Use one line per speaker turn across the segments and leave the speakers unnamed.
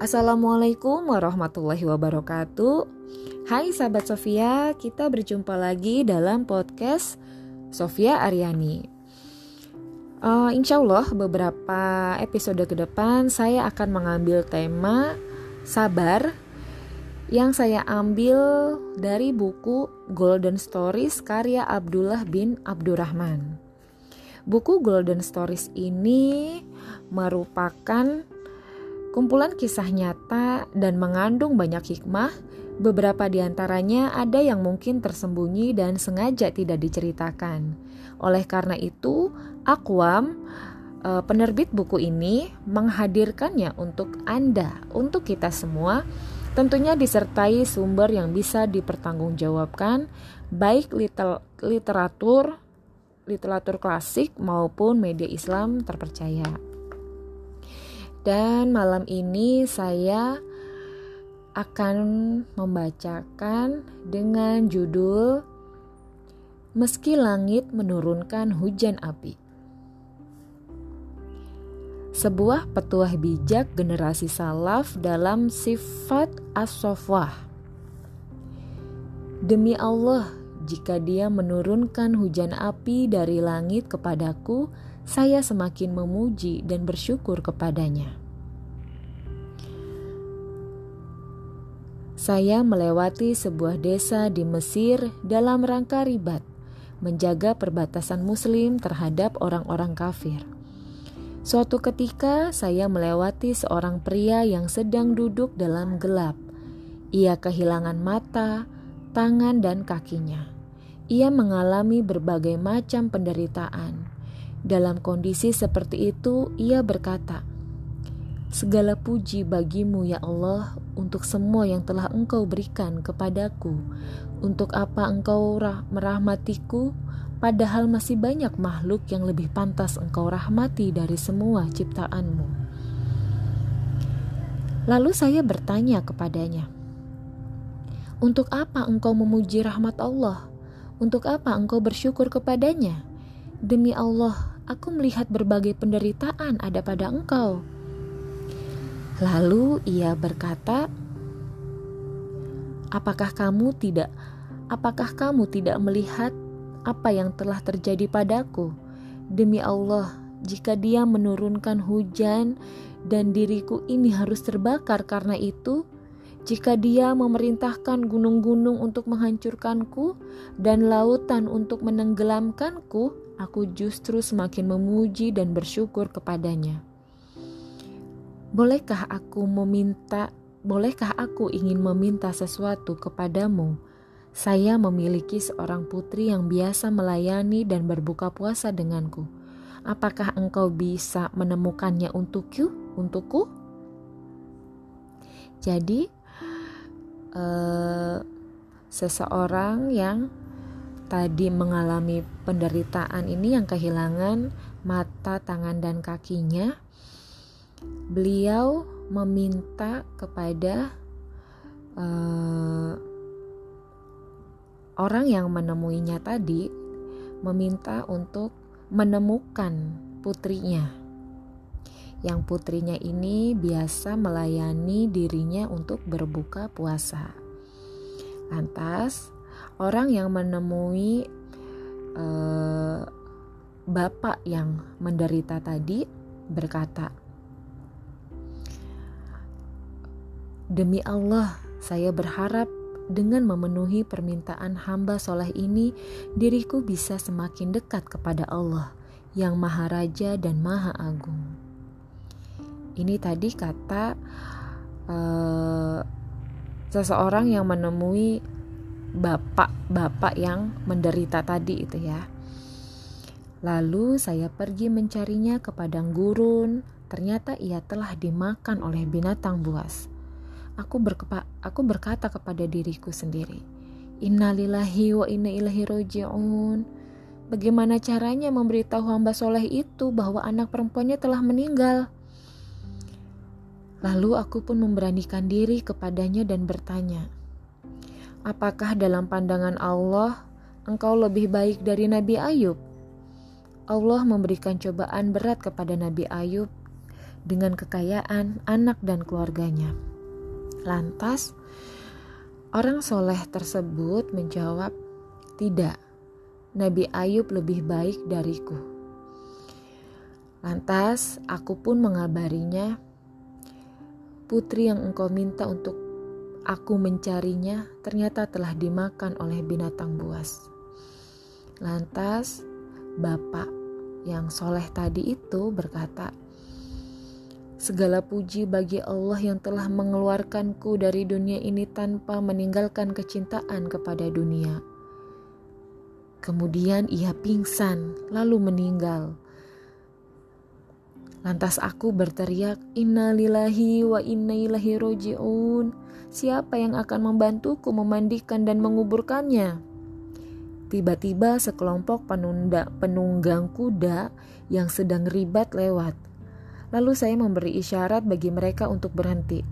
Assalamualaikum warahmatullahi wabarakatuh. Hai sahabat Sofia, kita berjumpa lagi dalam podcast Sofia Aryani. Uh, insya Allah beberapa episode ke depan saya akan mengambil tema sabar yang saya ambil dari buku Golden Stories karya Abdullah bin Abdurrahman. Buku Golden Stories ini merupakan kumpulan kisah nyata dan mengandung banyak hikmah Beberapa di antaranya ada yang mungkin tersembunyi dan sengaja tidak diceritakan. Oleh karena itu, Akwam, eh, penerbit buku ini, menghadirkannya untuk Anda, untuk kita semua, tentunya disertai sumber yang bisa dipertanggungjawabkan, baik literatur, literatur klasik maupun media Islam terpercaya. Dan malam ini saya akan membacakan dengan judul Meski Langit Menurunkan Hujan Api. Sebuah petuah bijak generasi salaf dalam sifat as-sofwah. Demi Allah, jika dia menurunkan hujan api dari langit kepadaku, saya semakin memuji dan bersyukur kepadanya. Saya melewati sebuah desa di Mesir dalam rangka ribat, menjaga perbatasan Muslim terhadap orang-orang kafir. Suatu ketika, saya melewati seorang pria yang sedang duduk dalam gelap. Ia kehilangan mata, tangan, dan kakinya. Ia mengalami berbagai macam penderitaan. Dalam kondisi seperti itu, ia berkata, Segala puji bagimu ya Allah untuk semua yang telah engkau berikan kepadaku. Untuk apa engkau merahmatiku padahal masih banyak makhluk yang lebih pantas engkau rahmati dari semua ciptaanmu. Lalu saya bertanya kepadanya, Untuk apa engkau memuji rahmat Allah? Untuk apa engkau bersyukur kepadanya? Demi Allah, aku melihat berbagai penderitaan ada pada engkau Lalu ia berkata, "Apakah kamu tidak apakah kamu tidak melihat apa yang telah terjadi padaku? Demi Allah, jika Dia menurunkan hujan dan diriku ini harus terbakar karena itu, jika Dia memerintahkan gunung-gunung untuk menghancurkanku dan lautan untuk menenggelamkanku, aku justru semakin memuji dan bersyukur kepadanya." Bolehkah aku meminta, bolehkah aku ingin meminta sesuatu kepadamu? Saya memiliki seorang putri yang biasa melayani dan berbuka puasa denganku. Apakah engkau bisa menemukannya untukku? Untukku? Jadi, uh, seseorang yang tadi mengalami penderitaan ini yang kehilangan mata, tangan, dan kakinya beliau meminta kepada uh, orang yang menemuinya tadi meminta untuk menemukan putrinya. Yang putrinya ini biasa melayani dirinya untuk berbuka puasa. Lantas, orang yang menemui uh, bapak yang menderita tadi berkata, Demi Allah, saya berharap dengan memenuhi permintaan hamba soleh ini, diriku bisa semakin dekat kepada Allah yang Maha Raja dan Maha Agung. Ini tadi kata uh, seseorang yang menemui bapak-bapak yang menderita tadi itu ya. Lalu saya pergi mencarinya ke padang gurun. Ternyata ia telah dimakan oleh binatang buas aku, berkepa, aku berkata kepada diriku sendiri, Innalillahi wa inna ilahi roji'un. Bagaimana caranya memberitahu hamba soleh itu bahwa anak perempuannya telah meninggal? Lalu aku pun memberanikan diri kepadanya dan bertanya, Apakah dalam pandangan Allah engkau lebih baik dari Nabi Ayub? Allah memberikan cobaan berat kepada Nabi Ayub dengan kekayaan anak dan keluarganya. Lantas, orang soleh tersebut menjawab, "Tidak, Nabi Ayub lebih baik dariku." Lantas, aku pun mengabarinya, "Putri yang engkau minta untuk aku mencarinya ternyata telah dimakan oleh binatang buas." Lantas, bapak yang soleh tadi itu berkata, Segala puji bagi Allah yang telah mengeluarkanku dari dunia ini tanpa meninggalkan kecintaan kepada dunia. Kemudian ia pingsan, lalu meninggal. Lantas aku berteriak, Innalillahi wa inna ilahi roji'un. Siapa yang akan membantuku memandikan dan menguburkannya? Tiba-tiba sekelompok penunda, penunggang kuda yang sedang ribat lewat Lalu saya memberi isyarat bagi mereka untuk berhenti.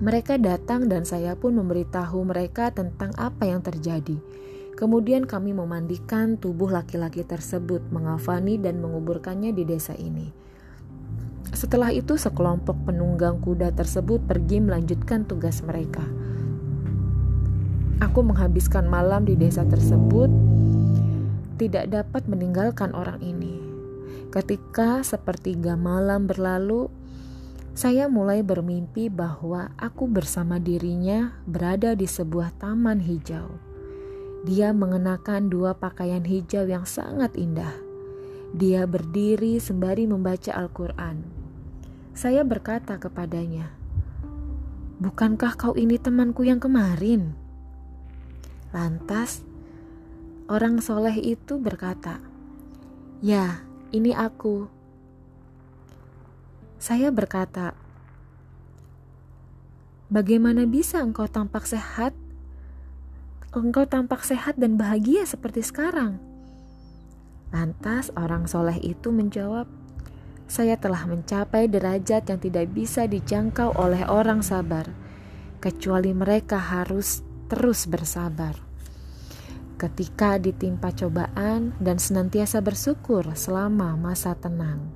Mereka datang dan saya pun memberitahu mereka tentang apa yang terjadi. Kemudian kami memandikan tubuh laki-laki tersebut, mengafani dan menguburkannya di desa ini. Setelah itu sekelompok penunggang kuda tersebut pergi melanjutkan tugas mereka. Aku menghabiskan malam di desa tersebut, tidak dapat meninggalkan orang ini. Ketika sepertiga malam berlalu, saya mulai bermimpi bahwa aku bersama dirinya berada di sebuah taman hijau. Dia mengenakan dua pakaian hijau yang sangat indah. Dia berdiri sembari membaca Al-Quran. Saya berkata kepadanya, "Bukankah kau ini temanku yang kemarin?" Lantas, orang soleh itu berkata, "Ya, ini aku. Saya berkata, Bagaimana bisa engkau tampak sehat? Engkau tampak sehat dan bahagia seperti sekarang. Lantas orang soleh itu menjawab, saya telah mencapai derajat yang tidak bisa dijangkau oleh orang sabar, kecuali mereka harus terus bersabar ketika ditimpa cobaan dan senantiasa bersyukur selama masa tenang.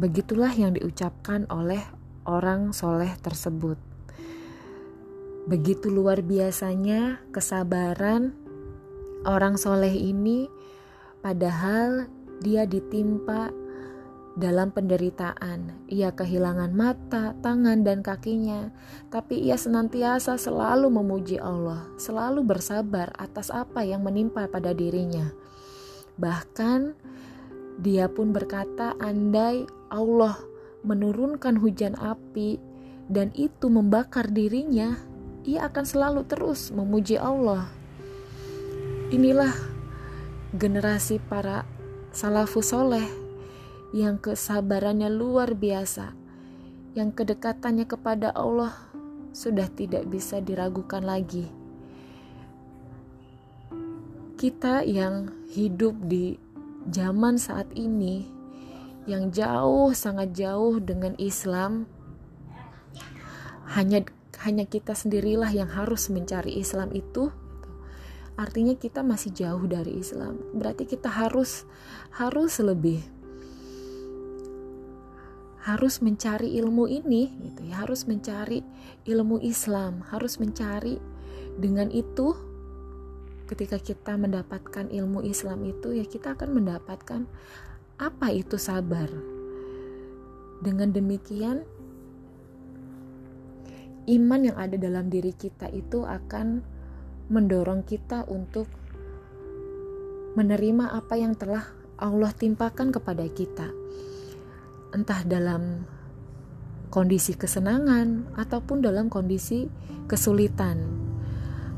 Begitulah yang diucapkan oleh orang soleh tersebut. Begitu luar biasanya kesabaran orang soleh ini, padahal dia ditimpa dalam penderitaan, ia kehilangan mata, tangan, dan kakinya, tapi ia senantiasa selalu memuji Allah, selalu bersabar atas apa yang menimpa pada dirinya. Bahkan dia pun berkata, "Andai Allah menurunkan hujan api dan itu membakar dirinya, ia akan selalu terus memuji Allah." Inilah generasi para salafus soleh yang kesabarannya luar biasa, yang kedekatannya kepada Allah sudah tidak bisa diragukan lagi. Kita yang hidup di zaman saat ini, yang jauh sangat jauh dengan Islam, hanya hanya kita sendirilah yang harus mencari Islam itu artinya kita masih jauh dari Islam berarti kita harus harus lebih harus mencari ilmu ini gitu ya. Harus mencari ilmu Islam harus mencari. Dengan itu ketika kita mendapatkan ilmu Islam itu ya kita akan mendapatkan apa itu sabar. Dengan demikian iman yang ada dalam diri kita itu akan mendorong kita untuk menerima apa yang telah Allah timpakan kepada kita entah dalam kondisi kesenangan ataupun dalam kondisi kesulitan.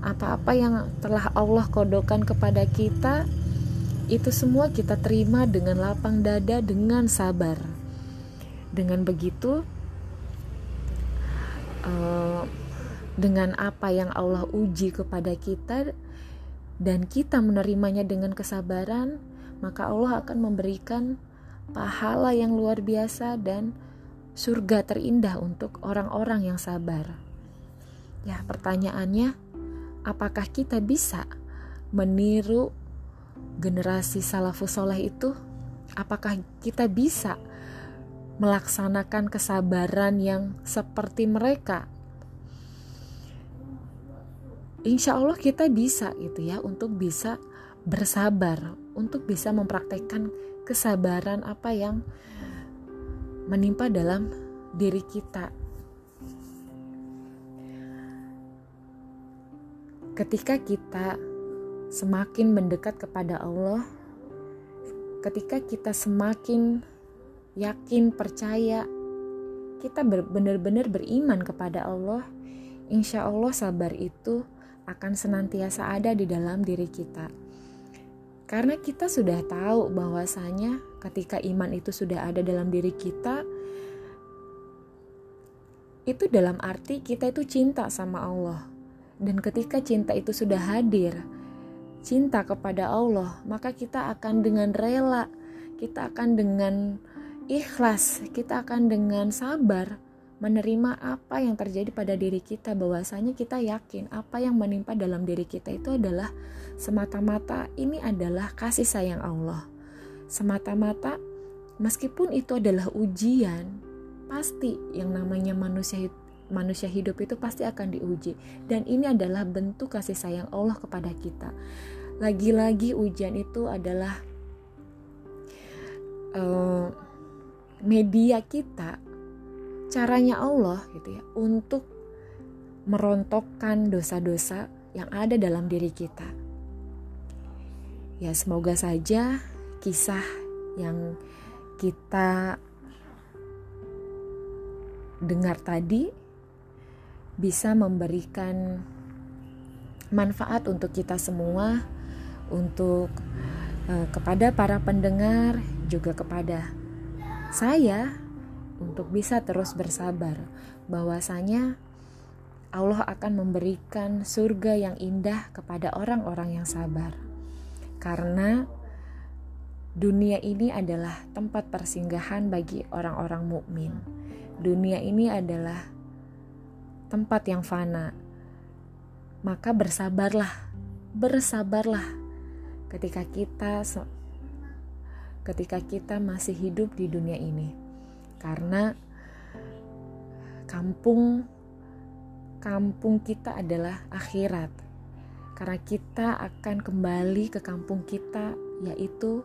Apa-apa yang telah Allah kodokan kepada kita, itu semua kita terima dengan lapang dada, dengan sabar. Dengan begitu, uh, dengan apa yang Allah uji kepada kita, dan kita menerimanya dengan kesabaran, maka Allah akan memberikan pahala yang luar biasa dan surga terindah untuk orang-orang yang sabar. Ya, pertanyaannya, apakah kita bisa meniru generasi salafus soleh itu? Apakah kita bisa melaksanakan kesabaran yang seperti mereka. Insya Allah kita bisa gitu ya untuk bisa bersabar, untuk bisa mempraktekkan kesabaran apa yang menimpa dalam diri kita. Ketika kita semakin mendekat kepada Allah, ketika kita semakin yakin, percaya, kita benar-benar beriman kepada Allah, insya Allah sabar itu akan senantiasa ada di dalam diri kita. Karena kita sudah tahu bahwasanya ketika iman itu sudah ada dalam diri kita, itu dalam arti kita itu cinta sama Allah. Dan ketika cinta itu sudah hadir, cinta kepada Allah, maka kita akan dengan rela, kita akan dengan ikhlas, kita akan dengan sabar menerima apa yang terjadi pada diri kita bahwasanya kita yakin apa yang menimpa dalam diri kita itu adalah semata-mata ini adalah kasih sayang Allah. Semata-mata meskipun itu adalah ujian, pasti yang namanya manusia manusia hidup itu pasti akan diuji dan ini adalah bentuk kasih sayang Allah kepada kita. Lagi-lagi ujian itu adalah uh, media kita caranya Allah gitu ya untuk merontokkan dosa-dosa yang ada dalam diri kita. Ya, semoga saja kisah yang kita dengar tadi bisa memberikan manfaat untuk kita semua, untuk uh, kepada para pendengar, juga kepada saya untuk bisa terus bersabar bahwasanya Allah akan memberikan surga yang indah kepada orang-orang yang sabar. Karena dunia ini adalah tempat persinggahan bagi orang-orang mukmin. Dunia ini adalah tempat yang fana. Maka bersabarlah, bersabarlah ketika kita ketika kita masih hidup di dunia ini. Karena kampung kampung kita adalah akhirat. Karena kita akan kembali ke kampung kita yaitu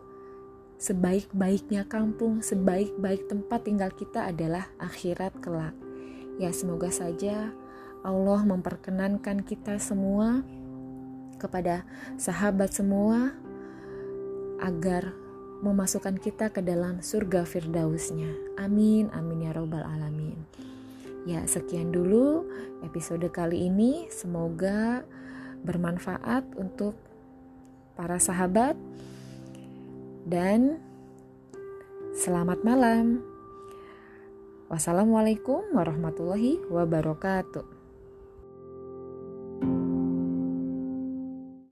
sebaik-baiknya kampung, sebaik-baik tempat tinggal kita adalah akhirat kelak. Ya, semoga saja Allah memperkenankan kita semua kepada sahabat semua agar memasukkan kita ke dalam surga firdausnya. Amin, amin ya robbal alamin. Ya, sekian dulu episode kali ini. Semoga bermanfaat untuk para sahabat dan selamat malam. Wassalamualaikum warahmatullahi wabarakatuh.